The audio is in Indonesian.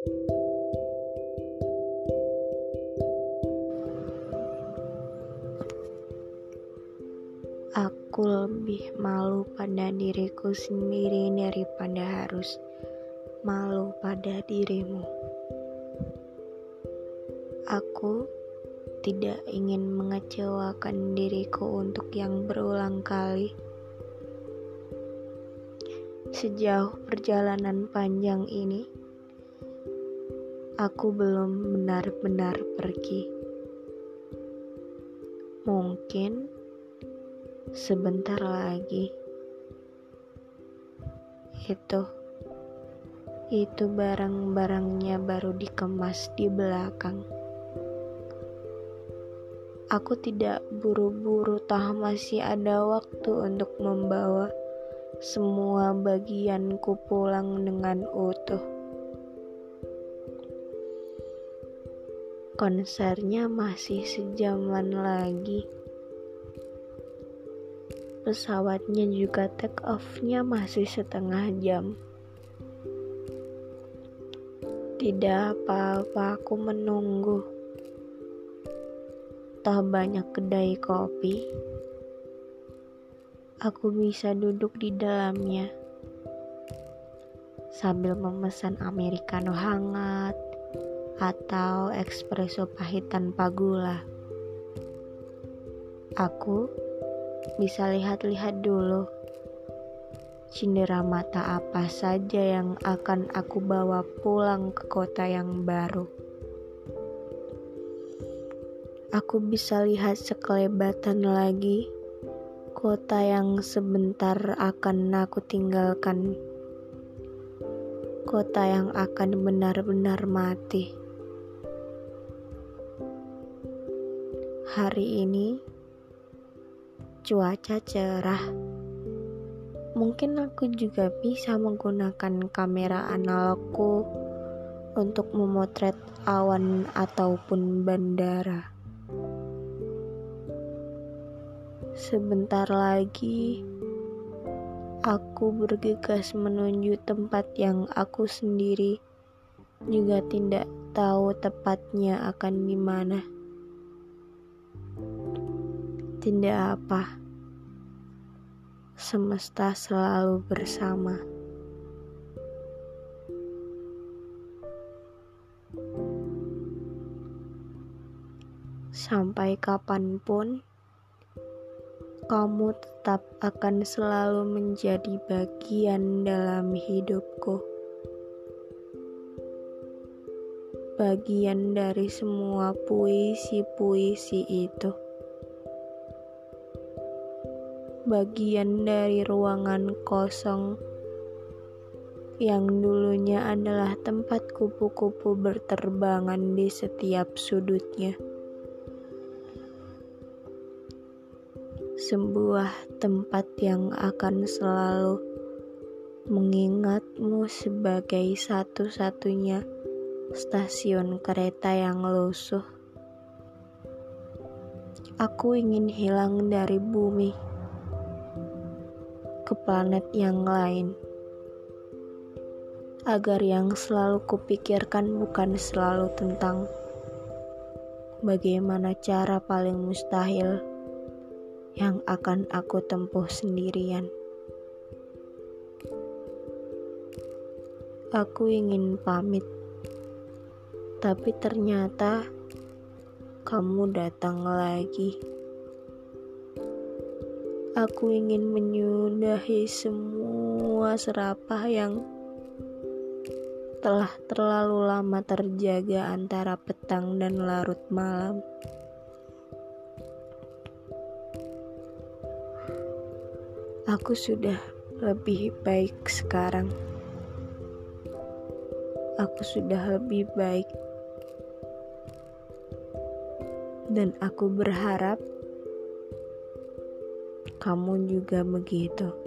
Aku lebih malu pada diriku sendiri daripada harus malu pada dirimu. Aku tidak ingin mengecewakan diriku untuk yang berulang kali. Sejauh perjalanan panjang ini, aku belum benar-benar pergi. Mungkin sebentar lagi. Itu, itu barang-barangnya baru dikemas di belakang. Aku tidak buru-buru, tah masih ada waktu untuk membawa semua bagianku pulang dengan utuh. Konsernya masih sejaman lagi pesawatnya juga take off-nya masih setengah jam. Tidak apa-apa aku menunggu. Tak banyak kedai kopi. Aku bisa duduk di dalamnya sambil memesan americano hangat atau espresso pahit tanpa gula. Aku bisa lihat-lihat dulu cindera mata apa saja yang akan aku bawa pulang ke kota yang baru. Aku bisa lihat sekelebatan lagi kota yang sebentar akan aku tinggalkan. Kota yang akan benar-benar mati. Hari ini cuaca cerah. Mungkin aku juga bisa menggunakan kamera analogku untuk memotret awan ataupun bandara. Sebentar lagi aku bergegas menuju tempat yang aku sendiri juga tidak tahu tepatnya akan di mana. Tidak apa semesta selalu bersama. Sampai kapan pun, kamu tetap akan selalu menjadi bagian dalam hidupku. Bagian dari semua puisi-puisi itu bagian dari ruangan kosong yang dulunya adalah tempat kupu-kupu berterbangan di setiap sudutnya. Sebuah tempat yang akan selalu mengingatmu sebagai satu-satunya stasiun kereta yang lusuh. Aku ingin hilang dari bumi ke planet yang lain. Agar yang selalu kupikirkan bukan selalu tentang bagaimana cara paling mustahil yang akan aku tempuh sendirian. Aku ingin pamit, tapi ternyata kamu datang lagi. Aku ingin menyudahi semua serapah yang telah terlalu lama terjaga antara petang dan larut malam. Aku sudah lebih baik sekarang. Aku sudah lebih baik, dan aku berharap kamu juga begitu.